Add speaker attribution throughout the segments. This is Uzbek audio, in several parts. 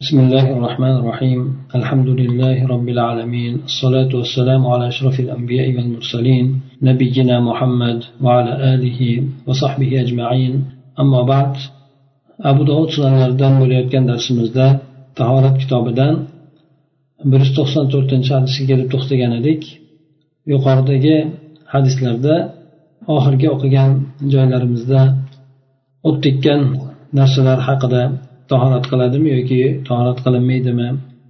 Speaker 1: بسم الله الرحمن الرحيم الحمد لله رب العالمين الصلاة والسلام على أشرف الأنبياء والمرسلين نبينا محمد وعلى آله وصحبه أجمعين أما بعد أبو داود sunanlaridan bo'layotgan darsimizda tahorat kitobidan bir yuz to'qson to'rtinchi hadisga kelib to'xtagan edik yuqoridagi hadislarda oxirgi o'qigan joylarimizda o't tekkan narsalar haqida tahorat qiladimi yoki tahorat qilinmaydimi?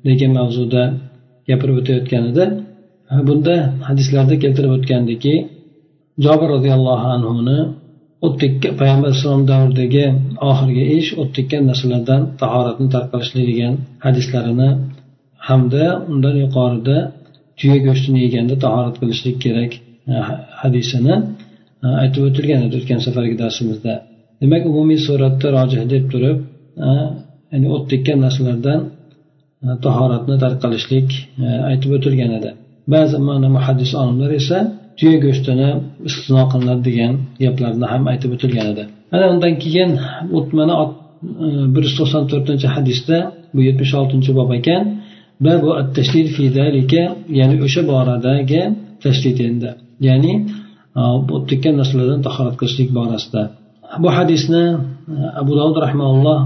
Speaker 1: Degan mavzuda gapirib o'tayotgan edi bunda hadislarda keltirib o'tgandiki jobir roziyallohu anhuni o't tekkan payg'ambar alayhisalom davridagi oxirgi ish o't tekkan narsalardan tahoratni tark qilishlik degan hadislarini hamda undan yuqorida tuya go'shtini yeganda tahorat qilishlik kerak hadisini aytib o'tilgan edi o'tgan safargi darsimizda. Demak umumiy suratda rojih deb turib ya'ni o't tekkan narsalardan tahoratni tark qilishlik aytib o'tilgan edi. Ba'zi mana muhaddis olimlar esa tuya go'shtini istisno qilinadi degan gaplarni ham aytib o'tilgan edi. Ana undan keyin mana e, bir yuz to'qson to'rtinchi hadisda bu yetmish oltinchi bob ekan babu tashdid fi ya'ni o'sha boradagi tashdid endi. Ya'ni o't tekkan narsalardan tahorat qilishlik borasida. Bu hadisni e, abu davud rahmaulloh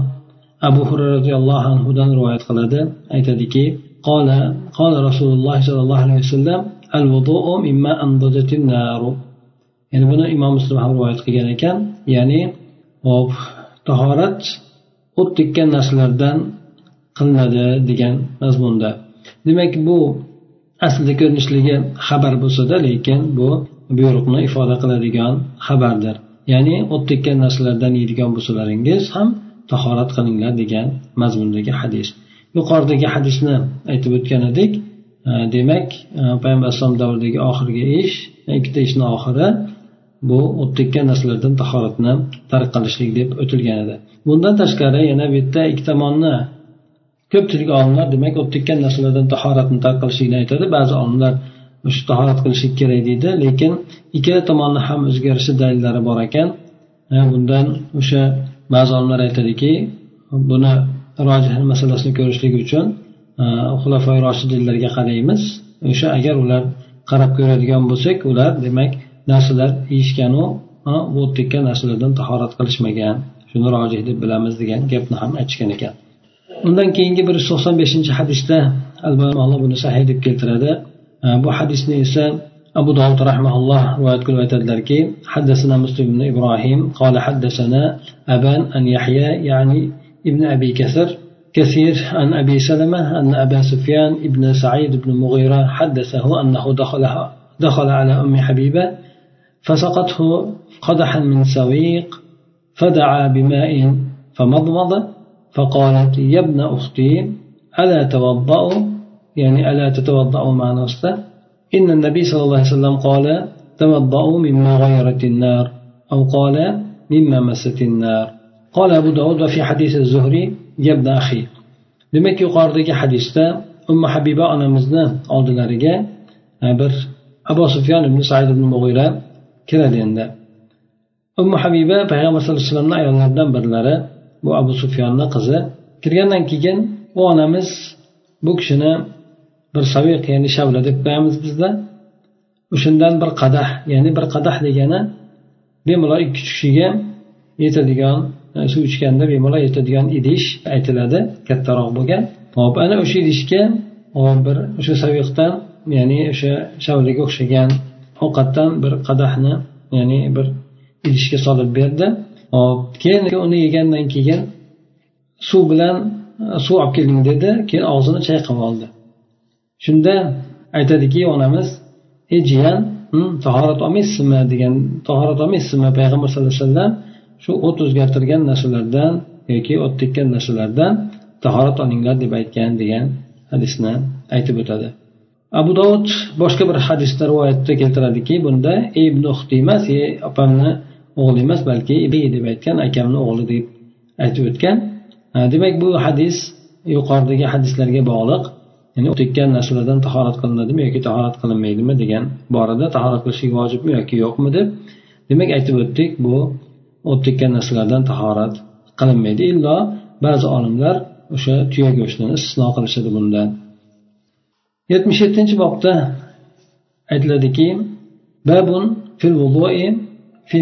Speaker 1: abu hurra roziyallohu anhudan rivoyat qiladi. Aytadiki qola qola rasululloh sollallohu alayhi vasallam al vudu'u mimma andajatin naru. Ya'ni buni imom muslim ham rivoyat qilgan ekan. Ya'ni hop tahorat o't tekkan narsalardan qilinadi degan mazmunda. Demak bu aslida ko'rinishligi xabar bo'lsada lekin bu buyruqni ifoda qiladigan xabardir. Ya'ni o't tekkan narsalardan yeydigan bo'lsalaringiz ham tahorat qilinglar degan mazmundagi hadis. Yuqoridagi hadisni aytib o'tgan edik e, demak e, payg'ambar alayhisalom davridagi oxirgi ish e, ikkita ishni oxiri bu o't narsalardan tahoratni tark qilishlik deb o'tilgan edi. Bundan tashqari yana bu yerda ikki tomonni ko'pchilik olimlar demak o't narsalardan tahoratni tark qilishlikni aytadi. Ba'zi olimlar shu tahorat qilishlik kerak deydi lekin ikkala tomonni ham o'zgarishi dalillari bor ekan. Bundan o'sha ba'zi olimlar aytadiki buni rojih masalasini ko'rishlik uchun e, xulafoy roshidinlarga qaraymiz. O'sha agar ular qarab ko'radigan bo'lsak ular demak narsalar yeyishganu o't tekkan narsalardan tahorat qilishmagan shuni rojih deb bilamiz degan gapni ham aytishgan ekan. Undan keyingi bir yuz to'qson beshinchi hadisda albatta buni sahiy deb keltiradi. E, bu hadisni esa أبو داود رحمه الله رواية كل وتدلركي حدثنا مسلم بن إبراهيم قال حدثنا أبان أن يحيى يعني ابن أبي كثر كثير عن أبي سلمة أن أبا سفيان ابن سعيد بن مغيرة حدثه أنه دخل دخل على أم حبيبة فسقته قدحا من سويق فدعا بماء فمضمض فقالت يا ابن أختي ألا توضأ؟ يعني ألا تتوضأ مع نفسه إن النبي صلى الله عليه وسلم قال توضأوا مما غيرت النار أو قال مما مست النار قال أبو داود وفي حديث الزهري يا ابن أخي لما يقاردك حديثة أم حبيبة أنا مزنا عود لارجاء عبر أبو سفيان بن سعيد بن مغيرة كلا لأن أم حبيبة فهي مثلا سلمنا إلى الهردان برلارة وأبو سفيان نقزة كريانا كيجن وأنا مس بوكشنا bir saviq ya'ni shavla deb qo'yamiz bizda. O'shandan bir qadah ya'ni bir qadah degani bemalol ikki kishiga yetadigan e, suv ichganda bemalol yetadigan idish aytiladi kattaroq bo'lgan. Hop ana o'sha idishga bir o'sha saviqdan ya'ni o'sha shavlaga o'xshagan ovqatdan bir qadahni ya'ni bir idishga solib berdi. Hop keyin uni yegandan keyin suv bilan e, suv olib keling dedi keyin og'zini chayqab oldi. Shunda aytadiki onamiz ey jiyan hm, tahorat olmaysizmi? degan tahorat olmaysizmi? Payg'ambar sallallohu alayhi vasallam shu o't o'zgartirgan narsalardan yoki o't tekkan narsalardan tahorat olinglar deb aytgan degan hadisni aytib o'tadi. Abu dovud boshqa bir hadisda rivoyatda keltiradiki bunda ibn uxti emas opamni o'g'li emas balki deb aytgan akamni o'g'li deb aytib o'tgan. Demak bu hadis yuqoridagi hadislarga bog'liq. Ya'ni o't tekkan narsalardan tahorat qilinadimi yoki tahorat qilinmaydimi degan borada tahorat qilishlik vojibmi yoki yo'qmi deb demak aytib o'tdik bu o't tekkan narsalardan tahorat qilinmaydi. Illo ba'zi olimlar o'sha tuya go'shtini istisno qilishadi bundan. Yetmish yettinchi bobda aytiladiki babun fil fi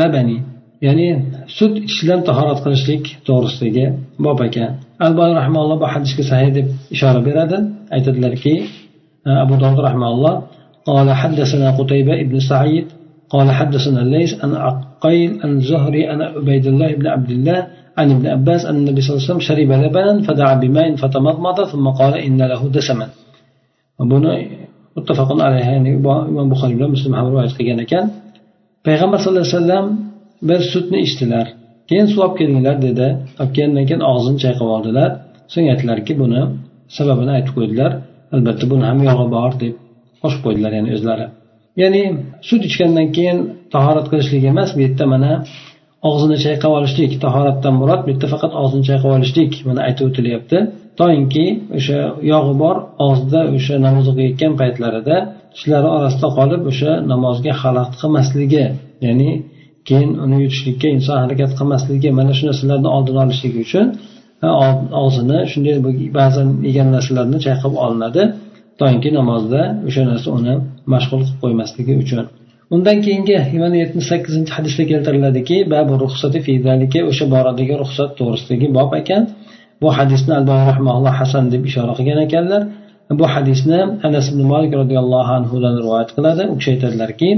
Speaker 1: labani. ya'ni sut ichishdan tahorat qilishlik to'g'risidagi bob ekan albay rahmanalloh bu hadisga sahiy deb ishora beradi أبو abu رحمه الله. قال حدثنا قتيبة ابن سعيد. قال حدثنا ليس أن أقيل أن زهري أن أبيد الله بن عبد الله عن ابن عباس أن النبي صلى الله عليه وسلم شرب لبنا فدعا بماء فتمضمض ثم قال إن له دسما. وبنا اتفقنا عليها يعني إمام بخاري ومسلم حمد رواية كان. صلى الله عليه وسلم bir sutni ichdilar. Keyin suv olib kelinglar dedi. Olib kelgandan keyin og'zini chayqab oldilar. So'ng aytdilarki buni sababini aytib qo'ydilar. Albatta buni ham yog'i bor deb qo'shib qo'ydilar ya'ni o'zlari. Ya'ni sut ichgandan keyin tahorat qilishlik emas bu yerda mana og'zini chayqab olishlik tahoratdan murod bu yerda faqat og'zini chayqab olishlik mana aytib o'tilyapti. Toinki o'sha yog'i bor og'zida o'sha namoz o'qiyotgan paytlarida tishlari orasida qolib o'sha namozga xalaqit qilmasligi ya'ni keyin uni yutishlikka inson harakat qilmasligi mana shu narsalarni oldini olishligi uchun og'zini shunday ba'zan yegan narsalarni chayqab olinadi. Toinki namozda o'sha narsa uni mashg'ul qilib qo'ymasligi uchun. Undan keyingi mana yetmish sakkizinchi hadisda keltiriladiki babu ruxsati o'sha boradagi ruxsat to'g'risidagi bob ekan. Bu hadisni albani rahmaulloh hasan deb ishora qilgan ekanlar. Bu hadisni anas ibn molik roziyallohu anhudan rivoyat qiladi. U kishi aytadilarki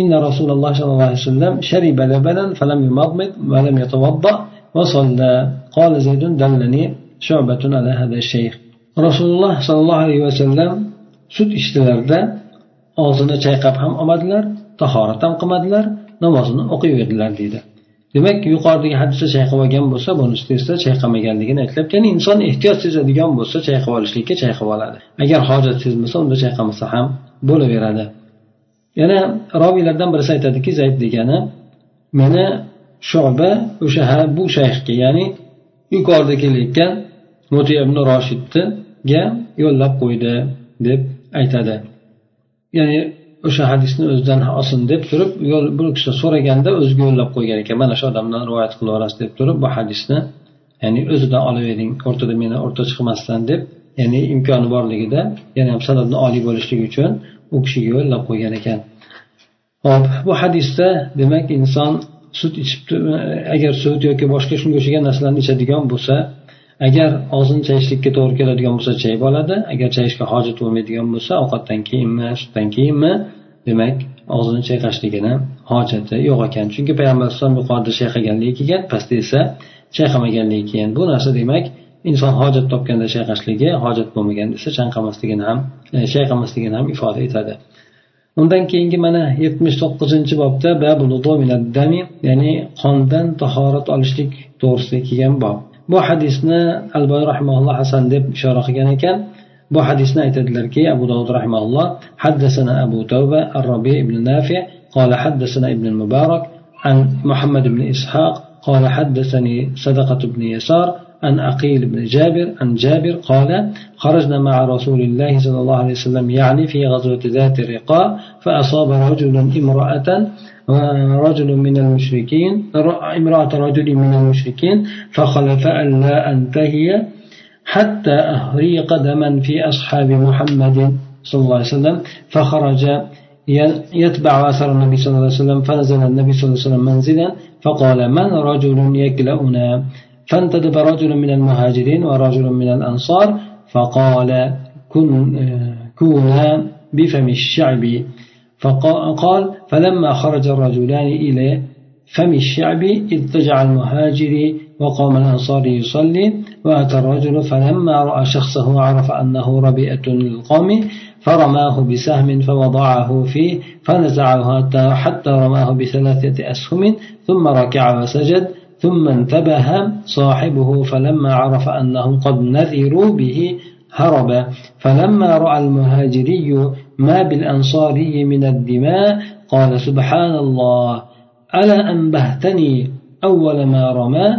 Speaker 1: إن رسول الله صلى الله عليه وسلم شرب لبنا فلم يمضمض ولم يتوضأ وصلى قال زيد دلني شعبة على هذا الشيخ رسول الله صلى الله عليه وسلم sut ichdilarda og'zini chayqab ham olmadilar tahorat ham qilmadilar namozini o'qiyverdilar deydi demak yuqoridagi hadisda chayqab olgan bo'lsa bunisida esa chayqamaganligini aytilyapti ya'ni inson ehtiyoj sezadigan bo'lsa chayqab olishlikka chayqab oladi agar hojat sezmasa unda chayqamasa ham bo'laveradi Yana roviylardan birisi aytadiki zayd degani meni shoba o'sha bu shayxga ya'ni yuqorida kelayotgan muti ibn roshidniga yo'llab qo'ydi deb aytadi. Ya'ni o'sha hadisni o'zidan olsin deb turib bu kishi so'raganda o'ziga yo'llab qo'ygan ekan mana shu odamdan rivoyat qilib yuborasiz deb turib bu hadisni ya'ni o'zidan olavering o'rtada meni o'rta chiqmasdan deb ya'ni imkoni borligida yana ham sanadni oliy bo'lishligi uchun u kishiga yo'llab qo'ygan ekan. Hop bu hadisda demak inson sut ichib agar sut yoki boshqa shunga o'xshagan narsalarni ichadigan bo'lsa agar og'zini chayishlikka to'g'ri keladigan bo'lsa chayib oladi agar chayishga hojat bo'lmaydigan bo'lsa ovqatdan keyinmi sutdan keyinmi demak og'zini chayqashligini hojati yo'q ekan. Chunki payg'ambar alayhisalom yuqorida chayqaganligi kelgan pastda esa chayqamaganligi kelgan bu narsa demak inson hojat topganda chayqashligi hojat bo'lmaganda esa chanqamasligini ham e, chayqamasligini ham ifoda etadi undan keyingi mana yetmish to'qqizinchi bobda ya'ni qondan tahorat olishlik to'g'risida kelgan bob bu hadisni alboy rahmaulloh hasan deb ishora qilgan ekan bu hadisni aytadilarki abu dovud rahmaulloh haddasana abu tavba الربيع بن نافع قال حدثنا ابن المبارك عن محمد بن إسحاق قال حدثني صدقة بن يسار عن عقيل بن جابر عن جابر قال خرجنا مع رسول الله صلى الله عليه وسلم يعني في غزوة ذات الرقاء فأصاب رجل امرأة رجل من المشركين امرأة رجل من المشركين فخلف أن لا أنتهي حتى أهريق دما في أصحاب محمد صلى الله عليه وسلم فخرج يتبع أثر النبي صلى الله عليه وسلم فنزل النبي صلى الله عليه وسلم منزلا فقال من رجل يكلأنا فانتدب رجل من المهاجرين ورجل من الأنصار فقال كن كونا بفم الشعب. فقال فلما خرج الرجلان إلى فم الشعب اضطجع المهاجر وقام الأنصاري يصلي وأتى الرجل فلما رأى شخصه عرف أنه ربيئة للقوم فرماه بسهم فوضعه فيه فنزعه حتى رماه بثلاثة أسهم ثم ركع وسجد ثم انتبه صاحبه فلما عرف أنهم قد نذروا به هرب. فلما رأى المهاجري ما بالأنصاري من الدماء قال سبحان الله ألا أنبهتني أول ما رمى؟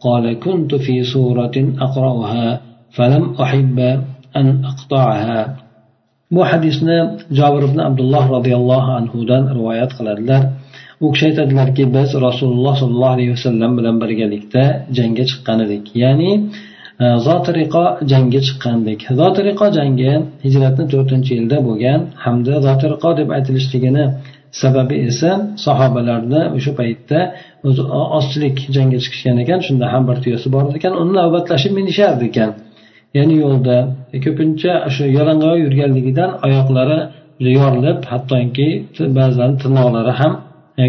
Speaker 1: قال كنت في سورة أقرأها فلم أحب أن أقطعها. Bu hadisni jobir ibn abdulloh roziyallohu anhudan rivoyat qiladilar u kishi aytadilarki biz rasululloh sollallohu alayhi vasallam bilan birgalikda jangga chiqqan edik. Ya'ni e, zotiriqo jangga chiqqandik zotiriqo jangi hijratni to'rtinchi yilda bo'lgan hamda zotiriqo deb aytilishligini sababi esa sahobalarni o'sha paytda o'zi ozchilik jangga chiqishgan ekan shunda ham bir tuyasi bor ekan uni navbatlashib minishardi ekan. Ya'ni yo'lda ko'pincha shu yalang'oy yurganligidan oyoqlari yorilib hattoki ba'zan tirnoqlari ham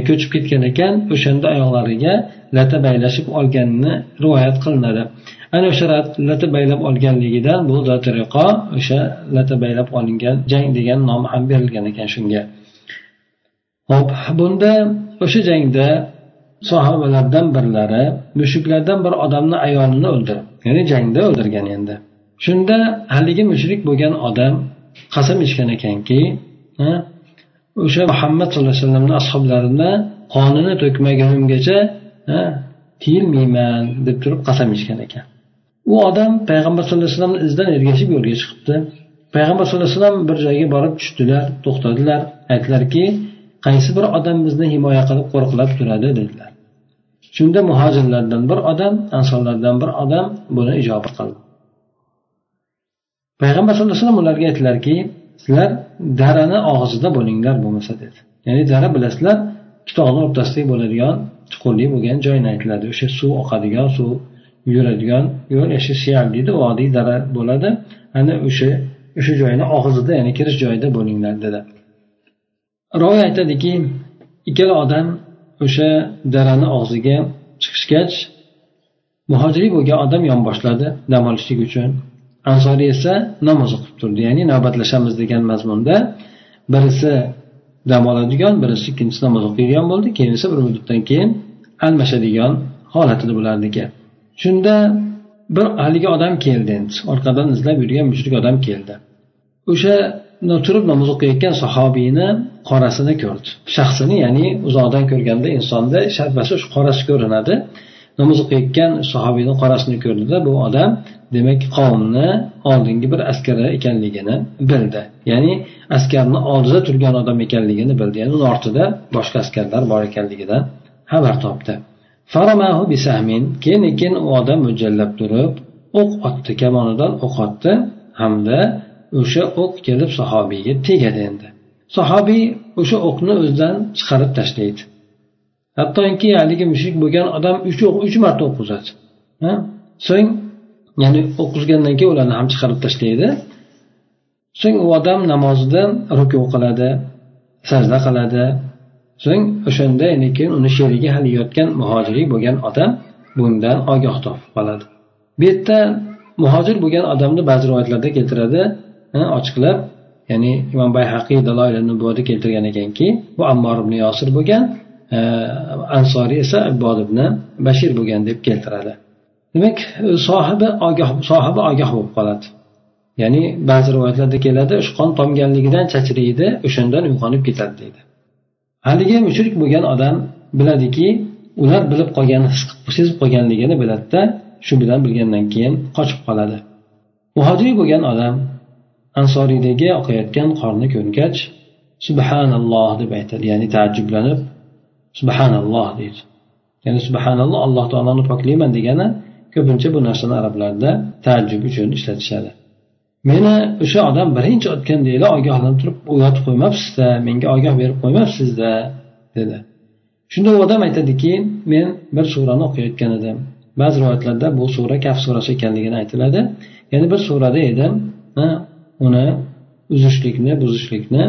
Speaker 1: ko'chib ketgan ekan o'shanda oyoqlariga lata baylashib olganini rivoyat qilinadi. Ana o'sha lata baylab olganligidan bu zotiriqo o'sha lata baylab olingan jang degan nom ham berilgan ekan shunga. Hop bunda o'sha jangda sahobalardan birlari mushuklardan bir odamni ayolini o'ldirib ya'ni jangda o'ldirgan endi. Shunda haligi mushrik bo'lgan odam qasam ichgan ekanki o'sha muhammad sallallohu alayhi vasallamni ashoblarini qonini to'kmagunimgacha tiyilmayman deb turib qasam ichgan ekan. U odam payg'ambar sallallohu alayhi vasallamni izidan ergashib yo'lga chiqibdi. Payg'ambar sallallohu alayhi vasallam bir joyga borib tushdilar to'xtadilar. Aytdilarki qaysi bir odam bizni himoya qilib qo'riqlab turadi dedilar. Shunda muhojirlardan bir odam ansonlardan bir odam buni ijobat qildi. Payg'ambar sallallohu alayhi vasallam ularga aytdilarki sizlar darani og'zida bo'linglar bo'lmasa dedi. Ya'ni dara bilasizlar ikki tog'ni o'rtasidagi bo'ladigan chuqurlik bo'lgan joyni aytiladi. O'sha suv oqadigan suv yuradigan yo'l o'sha siyal deydi vodiy dara bo'ladi. Ana o'sha o'sha joyni og'zida ya'ni kirish joyida bo'linglar dedi. Rivoya aytadiki ikkala odam o'sha darani og'ziga chiqishgach muhojiriy bo'lgan odam yonboshladi dam olishlik uchun. Ansoriy esa namoz o'qib turdi. Ya'ni navbatlashamiz degan mazmunda birisi dam oladigan birisi ikkinchisi namoz o'qiydigan bo'ldi keyin esa bir muddatdan keyin almashadigan holatida bo'lardi ekan shunda bir haligi odam keldi endi. Orqadan izlab yurgan mushrik odam keldi. O'sha turib namoz o'qiyotgan sahobiyni qorasini ko'rdi. Shaxsini ya'ni uzoqdan ko'rganda insonda sharpasi shu qorasi ko'rinadi. Namoz o'qiyotgan sahobiyni qorasini ko'rdida bu odam demak qavmni oldingi bir askari ekanligini bildi. Ya'ni askarni oldida turgan odam ekanligini bildi. Ya'ni uni ortida boshqa askarlar bor ekanligidan xabar topdi. Keyin keyin u odam mo'ljallab turib o'q otdi. Kamonidan o'q otdi hamda o'sha o'q kelib sahobiyga tegadi endi. Sahobiy o'sha o'qni o'zidan chiqarib tashlaydi. Hattoki haligi mushuk bo'lgan odam uch o'q uch marta o'q uzadi so'ng ya'ni o'qizgandan keyin ularni ham chiqarib tashlaydi. So'ng u odam namozida ruku qiladi sajda qiladi. So'ng o'shanda keyin uni sherigi hali yotgan muhojiriy bo'lgan odam bundan ogoh topib qoladi. Bu yerda muhojir bo'lgan odamni ba'zi rivoyatlarda keltiradi ochiqlab. Ya'ni imom bayhaqiy daloil keltirgan ekanki bu ammor ibn yosir bo'lgan ansoriy esa ibbod ibn bashir bo'lgan deb keltiradi. Demak sohibi ogoh sohibi ogoh bo'lib qoladi. Ya'ni ba'zi rivoyatlarda keladi shu qon tomganligidan chachraydi o'shandan uyg'onib ketadi deydi. Haligi mushrik bo'lgan odam biladiki ular bilib qolgan sezib qolganligini biladida shu bilan bilgandan keyin qochib qoladi. Muhojiriy bo'lgan odam ansoriydagi oqayotgan qorni ko'rgach subhanalloh deb aytadi. Ya'ni taajjublanib subhanalloh deydi. Ya'ni subhanalloh alloh taoloni poklayman degani ko'pincha bu narsani arablarda taajjub uchun ishlatishadi. Meni o'sha odam birinchi otgandaglar ogohlanib turib uyg'otib qo'ymabsizda menga ogoh berib qo'ymabsizda dedi. Shunda u odam aytadiki men bir surani o'qiyotgan edim. Ba'zi rivoyatlarda bu sura kaf surasi ekanligini aytiladi. Ya'ni bir surada edim uni uzishlikni buzishlikni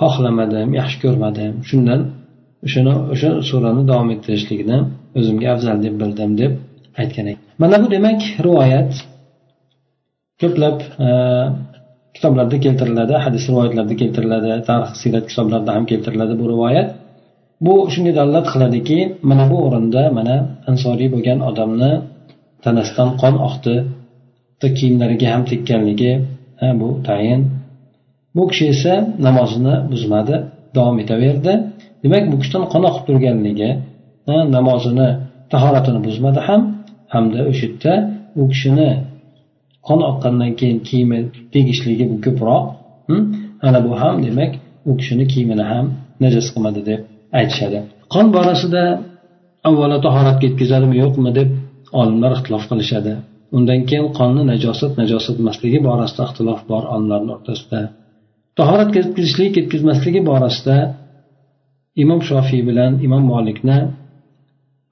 Speaker 1: xohlamadim yaxshi ko'rmadim. Shundan o'shani o'sha surani davom ettirishlikni o'zimga afzal deb bildim deb aytgan ekan. Mana bu demak rivoyat ko'plab e, kitoblarda keltiriladi hadis rivoyatlarda keltiriladi tarix siyrat kitoblarida ham keltiriladi bu rivoyat. Bu shunga dalolat qiladiki mana bu o'rinda mana ansoriy bo'lgan odamni tanasidan qon oqdi kiyimlariga ham tekkanligi bu tayin. Bu kishi esa namozini buzmadi davom etaverdi. Demak bu kishidan qon oqib turganligi namozini tahoratini buzmadi ham hamda o'sha yerda u kishini qon oqqandan keyin kiyimi tegishligi bu ko'proq ana bu ham demak u kishini kiyimini ham najas qilmadi deb aytishadi. Qon borasida avvalo tahoratga yetkazadimi yo'qmi deb olimlar ixtilof qilishadi. Undan keyin qonni najosat najosat emasligi borasida ixtilof bor olimlarni o'rtasida. Tahorat yetkazishlik ketkazmasligi borasida imom shofiy bilan imom molikni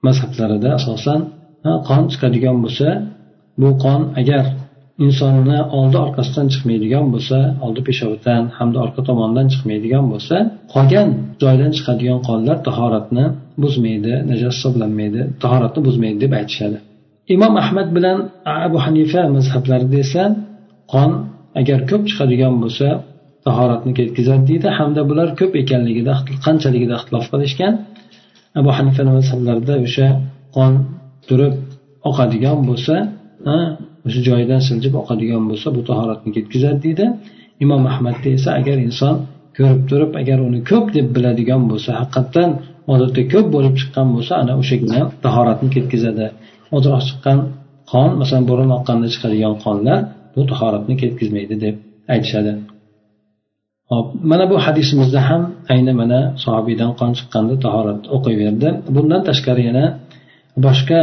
Speaker 1: mazhablarida asosan qon chiqadigan bo'lsa bu qon agar insonni oldi orqasidan chiqmaydigan bo'lsa oldi peshobidan hamda orqa tomondan chiqmaydigan bo'lsa qolgan joydan chiqadigan qonlar tahoratni buzmaydi najos hisoblanmaydi tahoratni buzmaydi deb aytishadi. Imom ahmad bilan abu hanifa mazhablarida esa qon agar ko'p chiqadigan bo'lsa tahoratni ketkazadi deydi hamda bular ko'p ekanligida qanchaligida ixtilof qilishgan. Abu hanifa mazhablarida o'sha qon turib oqadigan bo'lsa o'sha joyidan siljib oqadigan bo'lsa bu tahoratni ketkazadi deydi. Imom ahmadda esa agar inson ko'rib turib agar uni ko'p deb biladigan bo'lsa haqiqatdan odatda ko'p bo'lib chiqqan bo'lsa ana o'shagina tahoratni ketkazadi ozroq chiqqan qon masalan burun oqqanda chiqadigan qonlar bu tahoratni ketkazmaydi deb aytishadi. Hop mana bu hadisimizda ham ayni mana sohobiydan qon chiqqanda tahorat o'qiyverdi. Bundan tashqari yana boshqa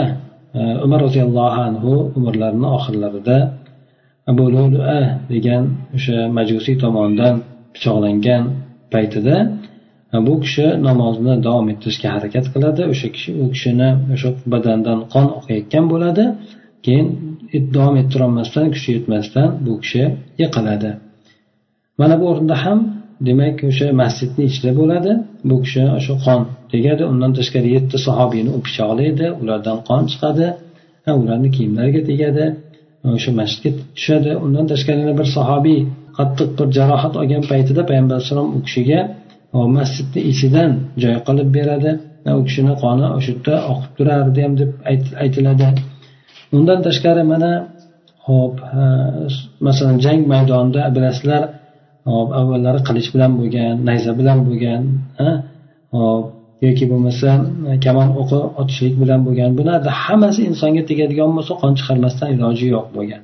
Speaker 1: e, umar roziyallohu anhu umrlarini oxirlarida abu lulua degan o'sha majusiy tomonidan pichoqlangan paytida e, bu kishi namozni davom ettirishga harakat qiladi. O'sha kishi u kishini o'sha badandan qon oqayotgan bo'ladi. Keyin davom ettirolmasdan kuchi yetmasdan bu kishi yiqiladi. Mana bu o'rinda ham demak o'sha masjidni ichida bo'ladi. Bu kishi o'sha qon tegadi. Undan tashqari yetti sahobiyni u pichoqlaydi. Ulardan qon chiqadi ularni kiyimlariga tegadi. O'sha masjidga tushadi. Undan tashqari yana bir sahobiy qattiq bir jarohat olgan paytida payg'ambar alayhissalom u kishiga masjidni ichidan joy qilib beradi u kishini qoni o'sha yerda oqib turardi ham deb aytiladi. Undan tashqari mana hop masalan jang maydonida bilasizlar hop avvallari qilich bilan bo'lgan nayza bilan bo'lgan hop yoki bo'lmasa e, kamon o'qi otishlik bilan bo'lgan. Bularni hammasi insonga tegadigan bo'lsa qon chiqarmasdan iloji yo'q bo'lgan.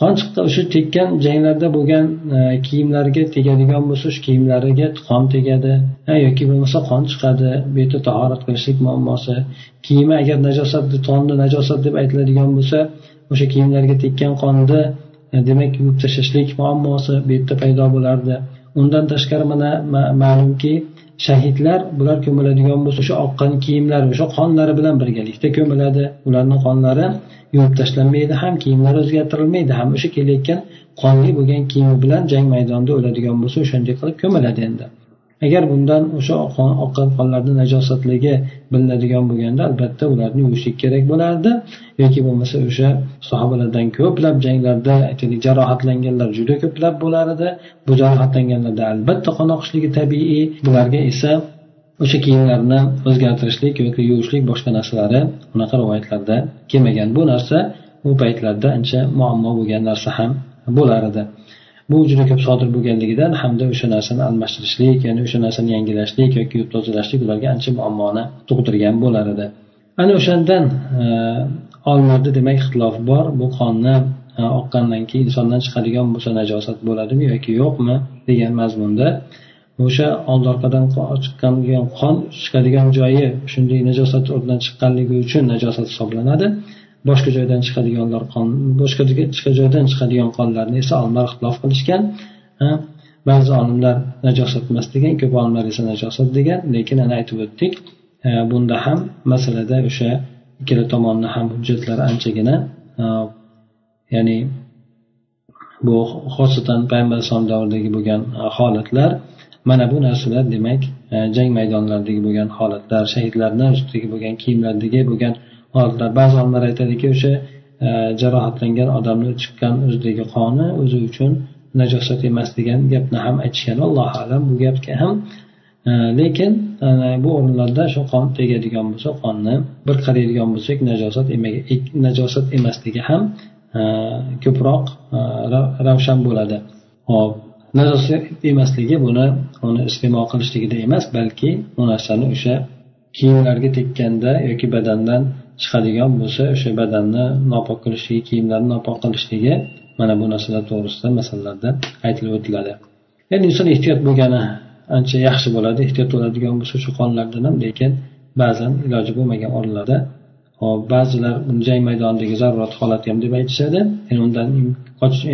Speaker 1: Qon chiqdi o'sha tekkan janglarda bo'lgan e, kiyimlarga tegadigan bo'lsa shu kiyimlariga qon tegadi yoki bo'lmasa qon chiqadi bu yerda tahorat qilishlik muammosi. Kiyimi agar najosat tonni najosat deb aytiladigan bo'lsa o'sha kiyimlarga tekkan qonni e, demak yuvib tashlashlik muammosi bu yerda paydo bo'lardi. Undan tashqari mana ma'lumki shahidlar bular ko'miladigan bo'lsa o'sha oqqan kiyimlari o'sha qonlari bilan birgalikda ko'miladi. Ularni qonlari yuvib tashlanmaydi ham kiyimlari o'zgartirilmaydi ham o'sha kelayotgan qonli bo'lgan kiyimi bilan jang maydonida o'ladigan bo'lsa o'shanday qilib ko'miladi endi. Agar bundan o'sha oqqan qonlarni najosatligi bilinadigan bo'lganda albatta ularni yuvishlik kerak bo'lardi. Yoki bo'lmasa o'sha sahobalardan ko'plab janglarda aytaylik jarohatlanganlar juda ko'plab bo'lar edi. Bu jarohatlanganlarda albatta qon oqishligi tabiiy. Bularga esa o'sha kiyimlarni o'zgartirishlik yoki yuvishlik boshqa narsalari unaqa rivoyatlarda kelmagan. Bu narsa u paytlarda ancha muammo bo'lgan narsa ham bo'lar edi. Bu juda ko'p sodir bo'lganligidan hamda o'sha narsani almashtirishlik ya'ni o'sha narsani yangilashlik yoki yuvib tozalashlik ularga ancha muammoni tug'dirgan bo'lar edi. Ana o'shandan e, olimlarda demak ixtilof bor. Bu qonni e, oqqandan keyin insondan chiqadigan bo'lsa najosat bo'ladimi yoki yo'qmi degan mazmunda o'sha oldi orqadan chiqqan qon chiqadigan joyi shunday najosat o'rnidan chiqqanligi uchun najosat hisoblanadi. Boshqa joydan chiqadiganlar qon boshqa joydan chiqadigan qonlarni esa olimlar ixtilof qilishgan ba'zi olimlar najosat emas degan ko'p olimlar esa najosat degan lekin ana aytib o'tdik e, bunda ham masalada o'sha ikkala tomonni ham hujjatlari anchagina e, ya'ni bu xosatan payg'ambar alayhisalom davridagi bo'lgan holatlar mana bu narsalar demak e, jang maydonlaridagi bo'lgan holatlar shahidlarni ustidagi bo'lgan kiyimlardagi bo'lgan oldilar ba'zi olimlar aytadiki o'sha e, jarohatlangan odamni chiqqan o'zidagi qoni o'zi uchun najosat emas degan gapni ham aytishgan allohu alam. Bu gapga ham e, lekin e, bu o'rinlarda shu qon tegadigan bo'lsa qonni bir qaraydigan bo'lsak najosat najosat emasligi ham ko'proq ravshan bo'ladi. Hop najosat emasligi buni uni iste'mol qilishligida emas balki bu narsani o'sha kiyimlarga tekkanda yoki badandan chiqadigan bo'lsa o'sha badanni nopok qilishligi kiyimlarni nopok qilishligi mana bu narsalar to'g'risida masalalarda aytilib o'tiladi. Ya'ni inson ehtiyot bo'lgani ancha yaxshi bo'ladi ehtiyot bo'ladigan bo'lsa shu qonlardan ham lekin ba'zan iloji bo'lmagan o'rinlarda hop ba'zilar jang maydonidagi zarurat holati ham deb aytishadi. Ya'ni undan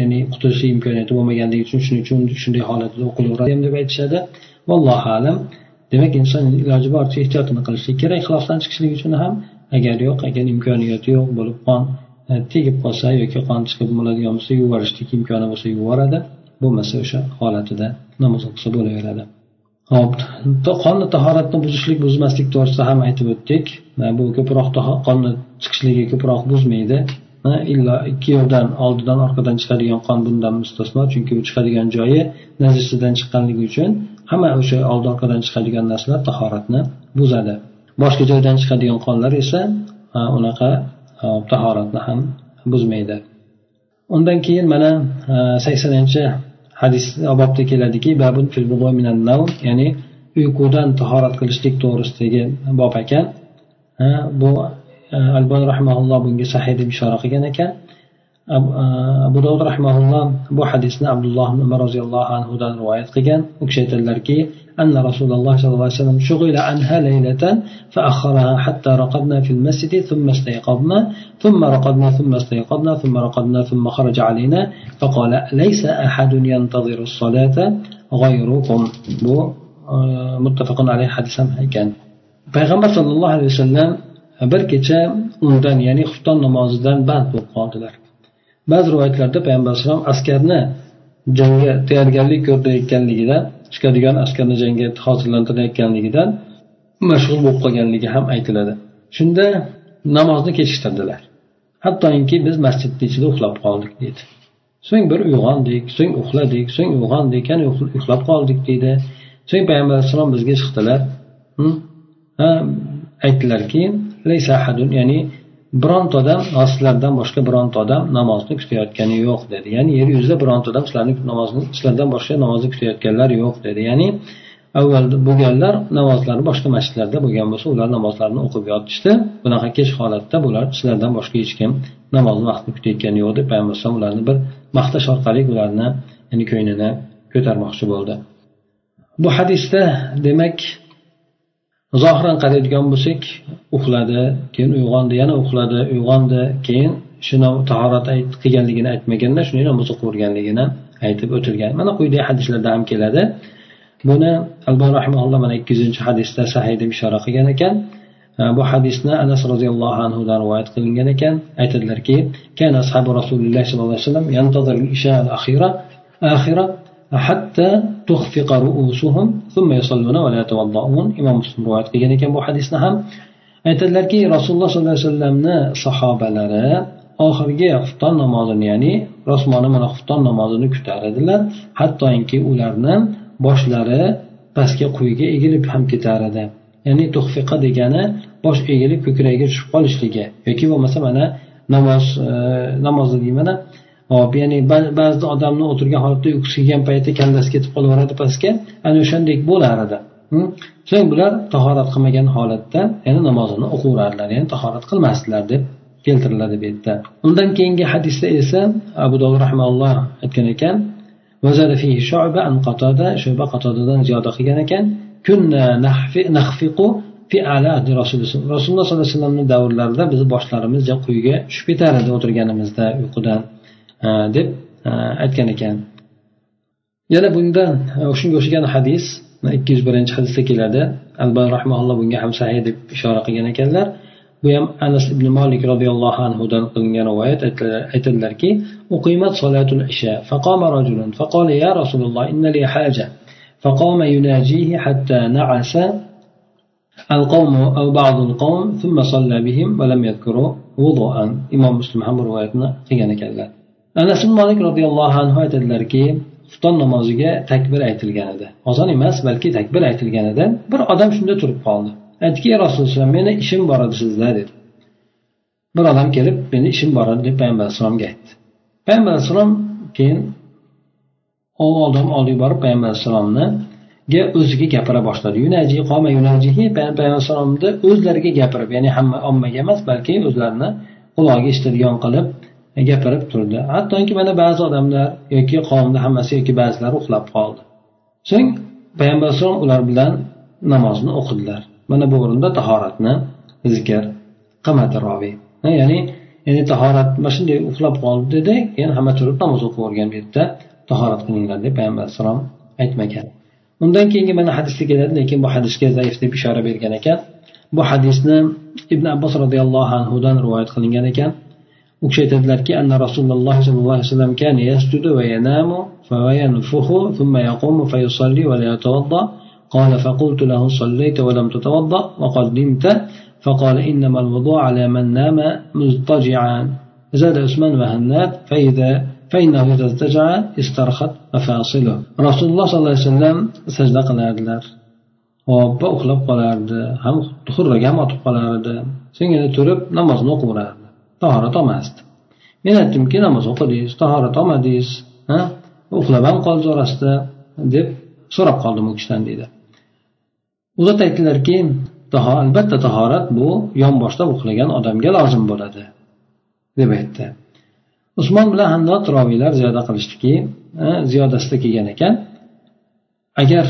Speaker 1: ya'ni qutulishlik imkoniyati bo'lmaganligi uchun shuning uchun shunday holatda o'qilaveradi ham deb aytishadi. Vallohu alam. Demak inson iloji boricha ehtiyotini qilishlik kerak ixlosdan chiqishlik uchun ham agar yo'q agar imkoniyati yo'q bo'lib qon e, tegib qolsa yoki qon chiqib bo'ladigan bo'lsa yuborishlik imkoni bo'lsa yuboradi bo'lmasa o'sha holatida namoz o'qisa bo'laveradi. Hop qonni tahoratni buzishlik buzmaslik to'g'risida ham aytib o'tdik. E, bu ko'proq qonni chiqishligi ko'proq buzmaydi. E, Illo ikki yo'ldan oldidan orqadan chiqadigan qon bundan mustasno chunki u chiqadigan joyi najisdan chiqqanligi uchun hamma o'sha oldi orqadan chiqadigan narsalar tahoratni buzadi. Boshqa joydan chiqadigan qonlar esa unaqa tahoratni ham buzmaydi. Undan keyin mana saksoninchi hadis bobda keladiki ya'ni uyqudan tahorat qilishlik to'g'risidagi bob ekan. Bu albon rahmaulloh bunga sahiy deb ishora qilgan ekan. Abu dovud rahmaulloh bu hadisni abdulloh ibn umar roziyallohu anhudan rivoyat qilgan. U kishi aytadilarki أن رسول الله صلى الله عليه وسلم شغل عنها ليلة فأخرها حتى رقدنا في المسجد ثم استيقظنا ثم رقدنا ثم استيقظنا ثم رقدنا ثم خرج علينا فقال ليس أحد ينتظر الصلاة غيركم بو متفق عليه حديث ekan payg'ambar sollallohu alayhi vasallam bir kecha undan ya'ni xufton namozidan band bo'lib qoldilar ba'zi rivoyatlarda payg'ambar alayhisalom askarni jangga tayyorgarlik ko'rayotganligidan chiqadigan askarni jangga hozirlantirayotganligidan mashg'ul bo'lib qolganligi ham aytiladi. Shunda namozni kechiktirdilar. Hattoki biz masjidni ichida uxlab qoldik deydi so'ng bir uyg'ondik so'ng uxladik so'ng uyg'ondik yana uxlab qoldik deydi so'ng payg'ambar alayhissalom bizga chiqdilar. Aytdilarki ya'ni bironta odam sizlardan boshqa bironta odam namozni kutayotgani yo'q dedi. Ya'ni yer yuzida bironta odam sizlarni namozni sizlardan boshqa namozni kutayotganlar yo'q dedi. Ya'ni avvalda bo'lganlar namozlari boshqa masjidlarda bo'lgan bo'lsa ular namozlarini o'qib yotishdi. Bunaqa kech holatda bular sizlardan boshqa hech kim namozni vaqtini kutayotgani yo'q deb payg'ambar alayhisalom ularni bir maqtash orqali ularni ya'ni ko'nglini ko'tarmoqchi bo'ldi. Bu hadisda demak zohiran qaraydigan bo'lsak uxladi keyin uyg'ondi yana uxladi uyg'ondi keyin shuni tahorat qilganligini aytmaganda shuni namoz o'qiverganligini aytib o'tilgan. Mana quyidagi hadislarda ham keladi. Buni albon rahmaulloh mana ikki yuzinchi hadisda sahiy deb ishora qilgan ekan. Bu hadisni anas roziyallohu anhudan rivoyat qilingan ekan. Aytadilarki kana ashabi rasululloh sollallohu alayhi vasallam عليه وسلم ينتظر العشاء الأخيرة آخرة حتى تخفق رؤوسهم ثم يصلون ولا يتوضؤون imom muslim rivoyat qilgan ekan bu hadisni ham aytadilarki rasululloh sollallohu alayhi vasallamni sahobalari oxirgi xufton namozini ya'ni rosmoni mana xufton namozini kutar edilar hattoki ularni boshlari pastga quyiga egilib ham ketar edi ya'ni tuhfiqa degani bosh egilib ko'kragiga tushib qolishligi yoki bo'lmasa mana namoz e, namozda deymana hop ya'ni ba'zida odamni o'tirgan holatda uyqusi kelgan paytda kallasi ketib qolaveradi pastga ana o'shandek bo'lar edi. Hm? So'ng bular tahorat qilmagan holatda yana namozini o'qiverardilar ya'ni tahorat qilmasdilar deb keltiriladi bu yerda. Undan keyingi hadisda esa abu dovud rahmaulloh aytgan ekan shuba qatodadan ziyoda qilgan ekan rasululloh sollallohu alayhi vasallamni davrlarida bizni boshlarimiz quyiga tushib ketar edi o'tirganimizda uyqudan. deb aytgan ekan yana bundan shunga o'xshagan hadis ikki yuz birinchi hadisda keladi albani rahmaulloh bunga ham sahiy deb ishora qilgan ekanlar bu ham anas ibn molik roziyallohu anhudan qilingan rivoyat aytadilarki uqimat solatul isha faqama rajulun faqala ya rasululloh inna li haja فقام يناجيه حتى نعس القوم أو بعض القوم ثم صلى بهم ولم يذكروا وضوءا إمام مسلم هم روايتنا قيانا كلا Anas molik roziyallohu anhu aytadilarki xufton namoziga takbir aytilgan edi. Ozon emas balki takbir aytilgan edi bir odam shunda turib qoldi. Aytdiki ey rasululloh meni ishim bor edi sizda dedi. Bir odam kelib meni ishim bor edi deb payg'ambar alayhissalomga aytdi. Payg'ambar alayhissalom keyin u odam oldiga borib payg'ambar alayhissalomni o'ziga gapira boshladi. Yunaji qoma yunajihi payg'ambar alayhissalomni o'zlariga gapirib ya'ni hamma ommaga emas balki o'zlarini qulog'iga eshitadigan qilib gapirib turdi. Hattoki mana ba'zi odamlar yoki qavmni hammasi yoki ba'zilari uxlab qoldi. So'ng payg'ambar alayhisalom ular bilan namozni o'qidilar. Mana bu o'rinda tahoratni zikr qilmadi roviy ya'ni ya'ni tahorat mana shunday uxlab qoldi dedi keyin hamma turib namoz o'qib yuborgan bu yerda tahorat qilinglar deb payg'ambar alayhissalom aytmagan. Undan keyingi mana hadisda keladi lekin bu hadisga zaif deb ishora bergan ekan. Bu hadisni ibn abbos roziyallohu anhudan rivoyat qilingan ekan. U kishi aytadilarki anna rasululloh sollallohu alayhi vasallam كان يسجد وينام فينفخ ثم يقوم فيصلي ولا يتوضأ. قال فقلت له صليت ولم تتوضأ وقد نمت. فقال إنما الوضوء على من نام مضطجعا. زاد عثمان وهناد فإذا فإنه إذا ارتجع استرخت مفاصله. رسول الله صلى الله عليه وسلم sajda qilardilar hop uxlab qolardi ham xurraga ham otib qolardi so'nggina turib namozni o'qiverardi tahorat olmasdi men aytdimki namoz o'qidingiz tahorat olmadingiz uxlab ham qoldi orasida deb so'rab qoldim u kishidan deydi. U zot aytdilarki albatta tahorat bu yonboshlab uxlagan odamga lozim bo'ladi deb aytdi. Usmon bilan hannot roviylar ziyoda qilishdiki ziyodasida kelgan ekan agar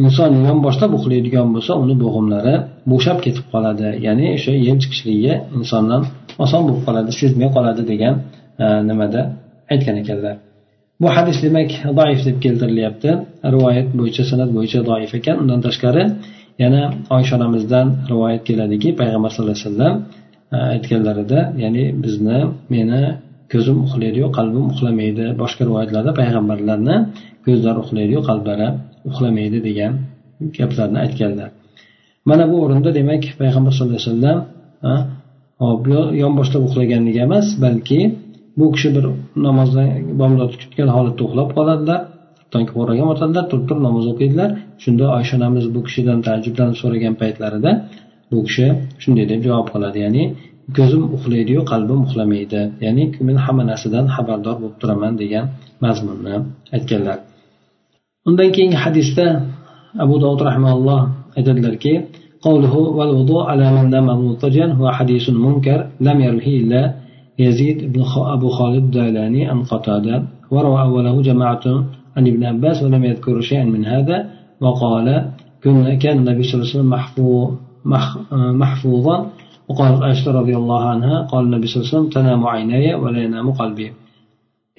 Speaker 1: inson yonboshlab uxlaydigan bo'lsa uni bo'g'imlari bo'shab ketib qoladi. Ya'ni o'sha yem chiqishligi insondan oson bo'lib qoladi sezmay qoladi degan e, nimada aytgan ekanlar. Bu hadis demak doif deb keltirilyapti. Rivoyat bo'yicha san'at bo'yicha doif ekan. Undan tashqari yana oysha onamizdan rivoyat keladiki payg'ambar sallallohu alayhi vasallam e, aytganlarida ya'ni bizni meni ko'zim uxlaydiyu qalbim uxlamaydi. Boshqa rivoyatlarda payg'ambarlarni ko'zlari uxlaydiyu qalblari uxlamaydi degan gaplarni aytganlar. Mana bu o'rinda demak payg'ambar sallallohu alayhi vasallam yonboshlab uxlaganligi emas balki bu kishi bir namozdan bomdod kutgan holatda uxlab qoladilar tongki qo'rg'agan otadilar turib turib namoz o'qiydilar. Shunda oysha onamiz bu kishidan taajjublanib so'ragan paytlarida bu kishi shunday deb javob qiladi. Ya'ni ko'zim uxlaydiyu qalbim uxlamaydi ya'ni men hamma narsadan xabardor bo'lib turaman degan mazmunni aytganlar undan keyingi hadisda abu dovud rahimalloh aytadilarki قوله والوضوء على من نام مضطجعا هو حديث منكر لم يروه إلا يزيد بن أبو خالد الدالاني عن قتادة وروى أوله جماعة عن ابن عباس ولم يذكر شيئا من هذا وقال كان النبي صلى الله عليه وسلم محفوظا وقالت عائشة رضي الله عنها قال النبي صلى الله عليه وسلم تنام عيناي ولا ينام قلبي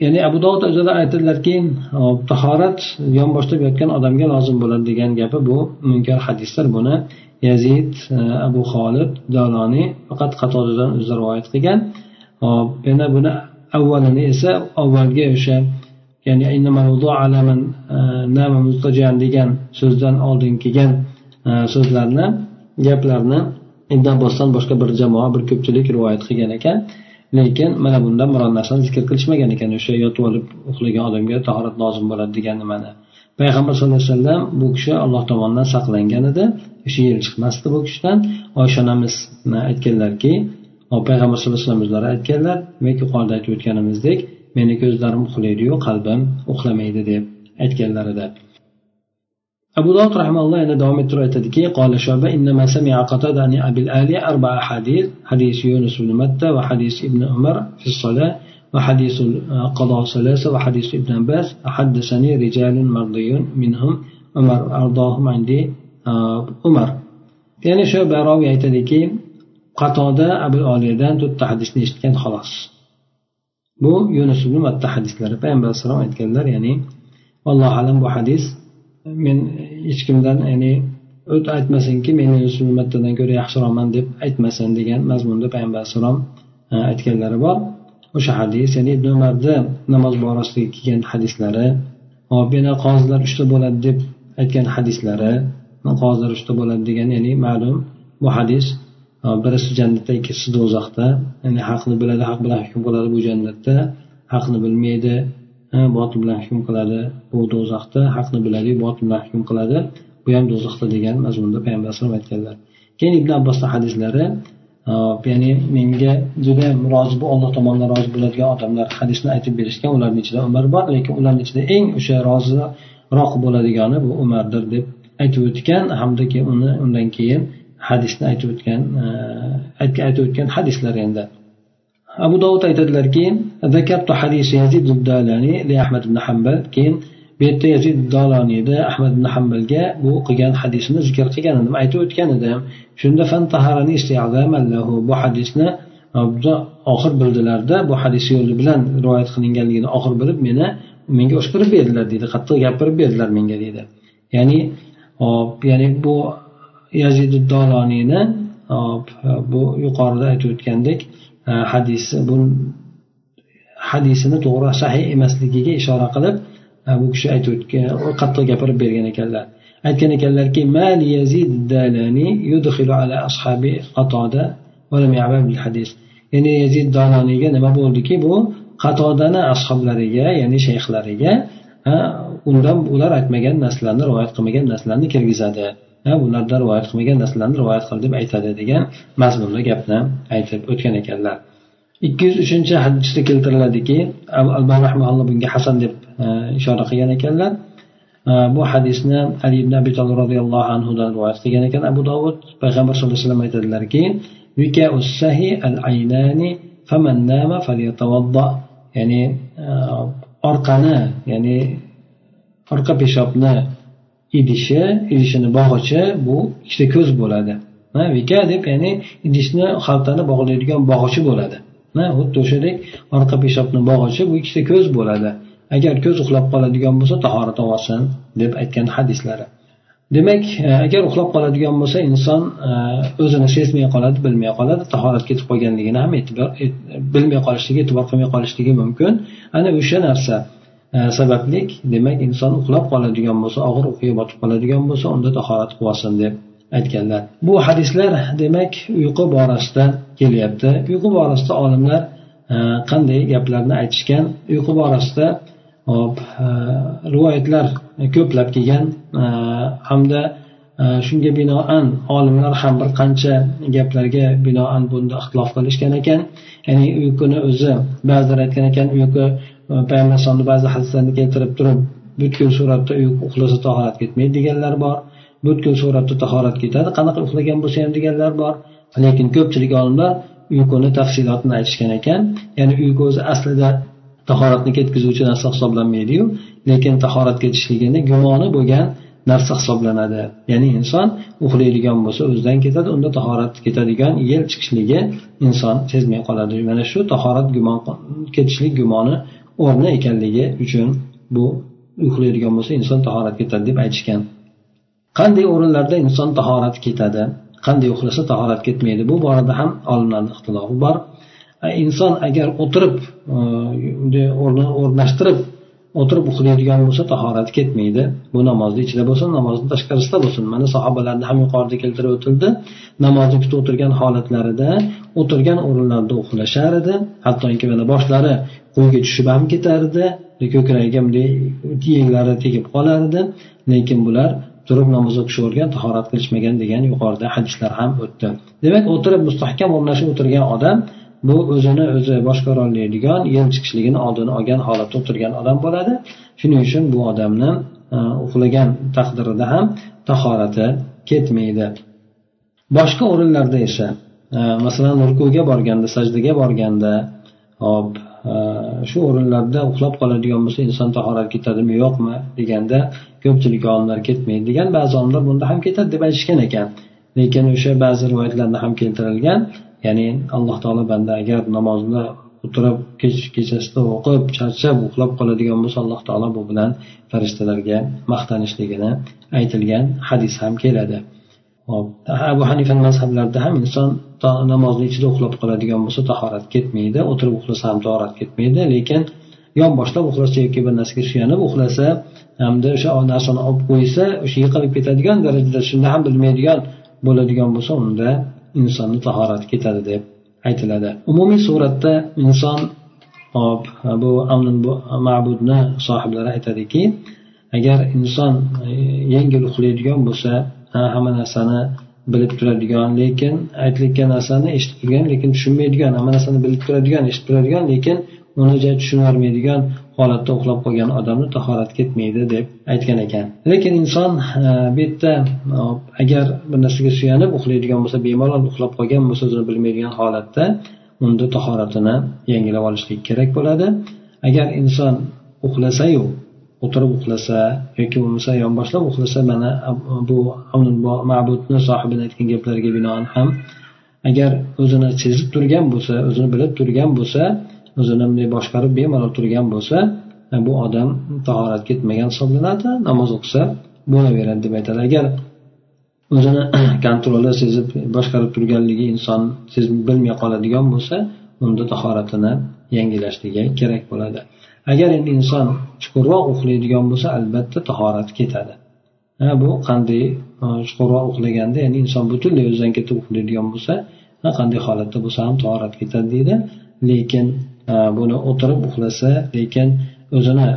Speaker 1: ya'ni abu dovud o'zida aytadilarki tahorat yonboshlab yotgan odamga lozim bo'ladi degan gapi bu munkar hadislar buni yazid abu xolid daloniy faqat qatodadan o'zi rivoyat qilgan yana buni avvalini esa avvalgi o'sha ya'ni degan so'zdan oldin kelgan so'zlarni gaplarni ibn abbosdan boshqa bir jamoa bir ko'pchilik rivoyat qilgan ekan. Lekin mana bundan biron narsani zikr qilishmagan ekan. O'sha yotib olib uxlagan odamga tahorat lozim bo'ladi degan nimani. Payg'ambar sallallohu alayhi vasallam bu kishi alloh tomonidan saqlangan edi. O'sha yer chiqmasdi bu kishidan. Oysha onamiz aytganlarki payg'ambar sallallohu alayhi vasallam o'zlari aytganlar demak yuqorida aytib o'tganimizdek meni ko'zlarim uxlaydiyu qalbim uxlamaydi deb aytganlar edi. أبو داود رحمه الله أن دوام الترأتدكي قال شعبة إنما سمع قتادة عن أبي الآلية أربع أحاديث حديث يونس بن متى وحديث ابن عمر في الصلاة وحديث قضاء ثلاثة وحديث ابن عباس حدثني رجال مرضي منهم عمر أرضاهم عندي عمر يعني شو براوي aytadiki qatoda abul oliyadan to'rtta hadisni eshitgan xolos bu yunus ibn matta hadislari payg'ambar alayhissalom aytganlar ya'ni allohu alam bu hadis men hech kimdan ya'ni o't aytmasinki men mattadan ko'ra yaxshiroqman deb aytmasin degan mazmunda payg'ambar alayhissalom e, aytganlari bor. O'sha hadis ya'ni ibn umarni namoz borasidagi kelgan hadislari hop yana qozilar uchta bo'ladi deb aytgan hadislari qozilar uchta bo'ladi degan ya'ni ma'lum bu hadis e, birisi jannatda ikkinchisi do'zaxda ya'ni haqni biladi haq bilan hukm qiladi bu jannatda haqni bilmaydi botil bilan hukm qiladi. Bu do'zaxda haqni biladiyu botil bilan hukm qiladi. Bu ham do'zaxda degan mazmunda payg'ambar alayhisalom aytganlar. Keyin ibn abbosni hadislari ya'ni menga juda rozi bu alloh tomonidan rozi bo'ladigan odamlar hadisni aytib berishgan ularni ichida umar bor lekin ularni ichida eng o'sha roziroq bo'ladigani bu umardir deb aytib o'tgan hamda uni undan keyin hadisni aytib o'tgan aytib o'tgan hadislar endi. abu dovud aytadilar keyin yazid li ahmad ibn hanbal keyin bu yerda yazid doloniyda ahmad ibn hambalga bu qilgan hadisni zikr qilgan edim aytib o'tgan edim. Shunda bu hadisni oxir bildilarda bu hadis yo'li bilan rivoyat qilinganligini oxir bilib meni menga o'shqirib berdilar deydi qattiq gapirib berdilar menga deydi. Ya'ni hop ya'ni bu yazid doloniyni hop bu yuqorida aytib o'tgandek E, hadisi bu hadisini to'g'ri sahih emasligiga ishora qilib e, bu kishi aytib qattiq gapirib bergan ekanlar. Aytgan ekanlarki ya'ni yazid dononiyga nima bo'ldiki? Bu qatodani ashoblariga ya'ni shayxlariga e, undan ular aytmagan narsalarni rivoyat qilmagan narsalarni kirgizadi. Ulardan rivoyat qilmagan narsalarni rivoyat qil deb aytadi degan mazmunda gapni aytib o'tgan ekanlar. Ikki yuz uchinchi hadisda keltiriladiki rahmaulloh bunga hasan deb e, ishora qilgan ekanlar. E, bu hadisni ali ibn abi tolib roziyallohu anhudan rivoyat qilgan ekan abu dovud payg'ambar sallallohu alayhi vasallam aytadilarki ya'ni e, orqani ya'ni orqa peshobni idishi idishini bog'ichi bu ikkita ko'z bo'ladi. Vika deb ya'ni idishni xaltani bog'laydigan bog'ichi bo'ladi. Xuddi o'shadek orqa peshobni bog'ichi bu ikkita ko'z bo'ladi. Agar ko'z uxlab qoladigan bo'lsa tahorat olsin deb aytgan hadislari. Demak e, agar uxlab qoladigan bo'lsa inson e, o'zini sezmay qoladi bilmay qoladi tahorat ketib qolganligini ham e'tibor e, bilmay qolishligi e'tibor qilmay qolishligi mumkin. Ana o'sha narsa. Sabablik demak inson uxlab qoladigan bo'lsa og'ir uyquga botib qoladigan bo'lsa unda tahorat qilib olsin deb aytganlar. Bu hadislar demak uyqu borasida kelyapti. Uyqu borasida olimlar e, qanday gaplarni aytishgan? Uyqu borasida hop e, rivoyatlar ko'plab kelgan. E, hamda shunga binoan olimlar ham bir qancha gaplarga binoan bunda ixtilof qilishgan ekan. Ya'ni uyquni o'zi ba'zilar aytgan ekan uyqu payg'ambar alayhisalomni ba'zi hadislarni keltirib turib butkul suratda uyqu uxlasa tahorat ketmaydi deganlar bor. Butkul suratda tahorat ketadi qanaqa uxlagan bo'lsa ham deganlar bor. Lekin ko'pchilik olimlar uyquni tafsilotini aytishgan ekan. Ya'ni uyqu o'zi aslida tahoratni ketkazuvchi narsa hisoblanmaydiyu. Lekin tahorat ketishligini gumoni bo'lgan narsa hisoblanadi. Ya'ni inson uxlaydigan bo'lsa o'zidan ketadi unda tahorat ketadigan yel chiqishligi inson sezmay qoladi. Mana shu tahorat gumon ketishlik gumoni o'rni ekanligi uchun bu uxlaydigan bo'lsa inson tahorat ketadi deb aytishgan. Qanday o'rinlarda inson tahorat ketadi qanday uxlasa tahorat ketmaydi bu borada ham olimlarni ixtilofi bor. E, inson agar o'tirib e, o'rnashtirib o'tirib uxlaydigan bo'lsa tahorati ketmaydi. Bu namozni ichida bo'lsin namozni tashqarisida bo'lsin. Mana sahobalarni ham yuqorida keltirib o'tildi. Namozni kutib o'tirgan holatlarida o'tirgan o'rinlarida uxlashar edi. Hattoki mana boshlari quyiga tushib ham ketar edi ko'kragiga bunday yenglari tegib qolar edi lekin bular turib namoz o'qishga tahorat qilishmagan degan yuqorida hadislar ham o'tdi. Demak o'tirib mustahkam o'rnashib o'tirgan odam bu o'zini o'zi boshqarolmaydigan yem chiqishligini oldini olgan holatda o'tirgan odam bo'ladi. Shuning uchun bu odamni e, uxlagan taqdirida ham tahorati ketmaydi. Boshqa o'rinlarda esa masalan rukuga borganda sajdaga borganda hop e, shu o'rinlarda uxlab qoladigan bo'lsa inson tahorat ketadimi yo'qmi deganda ko'pchilik olimlar ketmaydi degan ba'zi olimlar bunda ham ketadi deb aytishgan ekan. Lekin o'sha ba'zi rivoyatlarda ham keltirilgan ya'ni alloh taolo banda agar namozni o'tirib kech kechasida o'qib charchab uxlab qoladigan bo'lsa alloh taolo bu bilan farishtalarga maqtanishligini aytilgan hadis ham keladi. Hop abu hanifa mazhablarida ham inson namozni ichida uxlab qoladigan bo'lsa tahorat ketmaydi o'tirib uxlasa ham tahorat ketmaydi lekin yonboshlab uxlasa yoki bir narsaga suyanib uxlasa hamda o'sha narsani olib qo'ysa o'sha yiqilib ketadigan darajada shunda ham bilmaydigan bo'ladigan bo'lsa unda insonni tahorati ketadi deb aytiladi. Umumiy suratda inson hop bu ma'budni sohiblari aytadiki agar inson yengil uxlaydigan bo'lsa hamma narsani bilib turadigan lekin aytilayotgan narsani eshitib turgan lekin tushunmaydigan hamma narsani bilib turadigan eshitib turadigan lekin uni tushunolmaydigan holatda uxlab qolgan odamni tahorat ketmaydi deb aytgan ekan. Lekin inson e, bu yerda e, agar bir narsaga suyanib uxlaydigan bo'lsa bemalol uxlab qolgan bo'lsa o'zini bilmaydigan holatda unda tahoratini yangilab olishlik kerak bo'ladi. Agar inson uxlasayu o'tirib uxlasa yoki bo'lmasa yonboshlab uxlasa mana bu ma'budni sohibini aytgan gaplariga binoan ham agar o'zini sezib turgan bo'lsa o'zini bilib turgan bo'lsa o'zini bunday boshqarib bemalol turgan bo'lsa bu odam tahorat ketmagan hisoblanadi namoz o'qisa bo'laveradi deb aytadi. Agar o'zini kontroli sezib boshqarib turganligi inson sezib bilmay qoladigan bo'lsa unda tahoratini yangilashligi kerak bo'ladi. Agar endi inson chuqurroq uxlaydigan bo'lsa albatta tahorati ketadi. Ha bu qanday chuqurroq uxlaganda ya'ni inson butunlay o'zidan ketib uxlaydigan bo'lsa qanday holatda bo'lsa ham tahorat ketadi deydi. Lekin buni o'tirib uxlasa lekin o'zini e,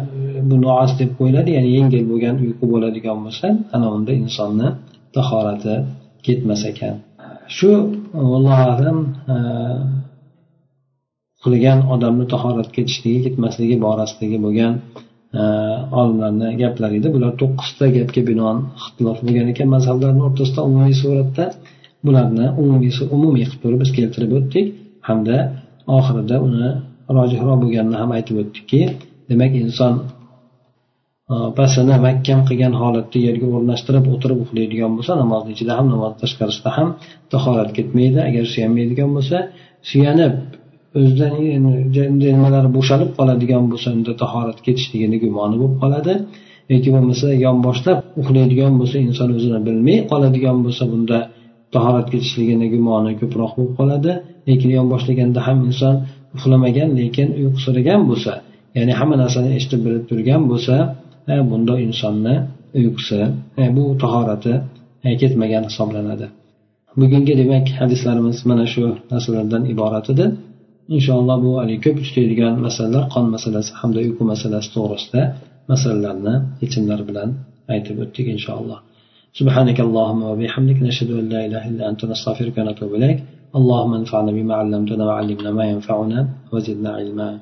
Speaker 1: bu noas deb qo'yiladi ya'ni yengil bo'lgan uyqu bo'ladigan bo'lsa ana unda insonni tahorati ketmas ekan. Shu e, allohu alam e, qilgan odamni tahoratga ketishligi ketmasligi borasidagi bo'lgan e, olimlarni gaplari edi. Bular to'qqizta gapga binoan ixtilof bo'lgan ekan mazhablarni o'rtasida umumiy suratda. Bularni umumiy umumiy qilib turib biz keltirib o'tdik. Hamda oxirida uni rojihroq bo'lganini ham aytib o'tdikki demak inson e, pasini mahkam qilgan holatda yerga o'rnashtirib o'tirib uxlaydigan bo'lsa namozni ichida ham namoz tashqarisida ham tahorat ketmaydi. Agar suyanmaydigan bo'lsa suyanib o'zidan nimalari bo'shalib qoladigan bo'lsa unda tahorat ketishligini gumoni bo'lib qoladi. Yoki bo'lmasa yonboshlab uxlaydigan bo'lsa inson o'zini bilmay qoladigan bo'lsa bunda tahorat ketishligini gumoni ko'proq bo'lib qoladi. Lekin yonboshlaganda ham inson uxlamagan lekin uyqusiragan bo'lsa ya'ni hamma narsani eshitib bilib turgan bo'lsa bunda insonni uyqusi bu tahorati ketmagan hisoblanadi. Bugungi demak hadislarimiz mana shu narsalardan iborat edi. inshaalloh bu haligi ko'p tutadigan masalalar qon masalasi hamda uyqu masalasi to'g'risida masalalarni yechimlari bilan aytib o'tdik inshaalloh سبحانك اللهم وبحمدك نشهد أن لا إله إلا أنت نستغفرك ونتوب إليك اللهم انفعنا بما علمتنا وعلمنا ما ينفعنا وزدنا علما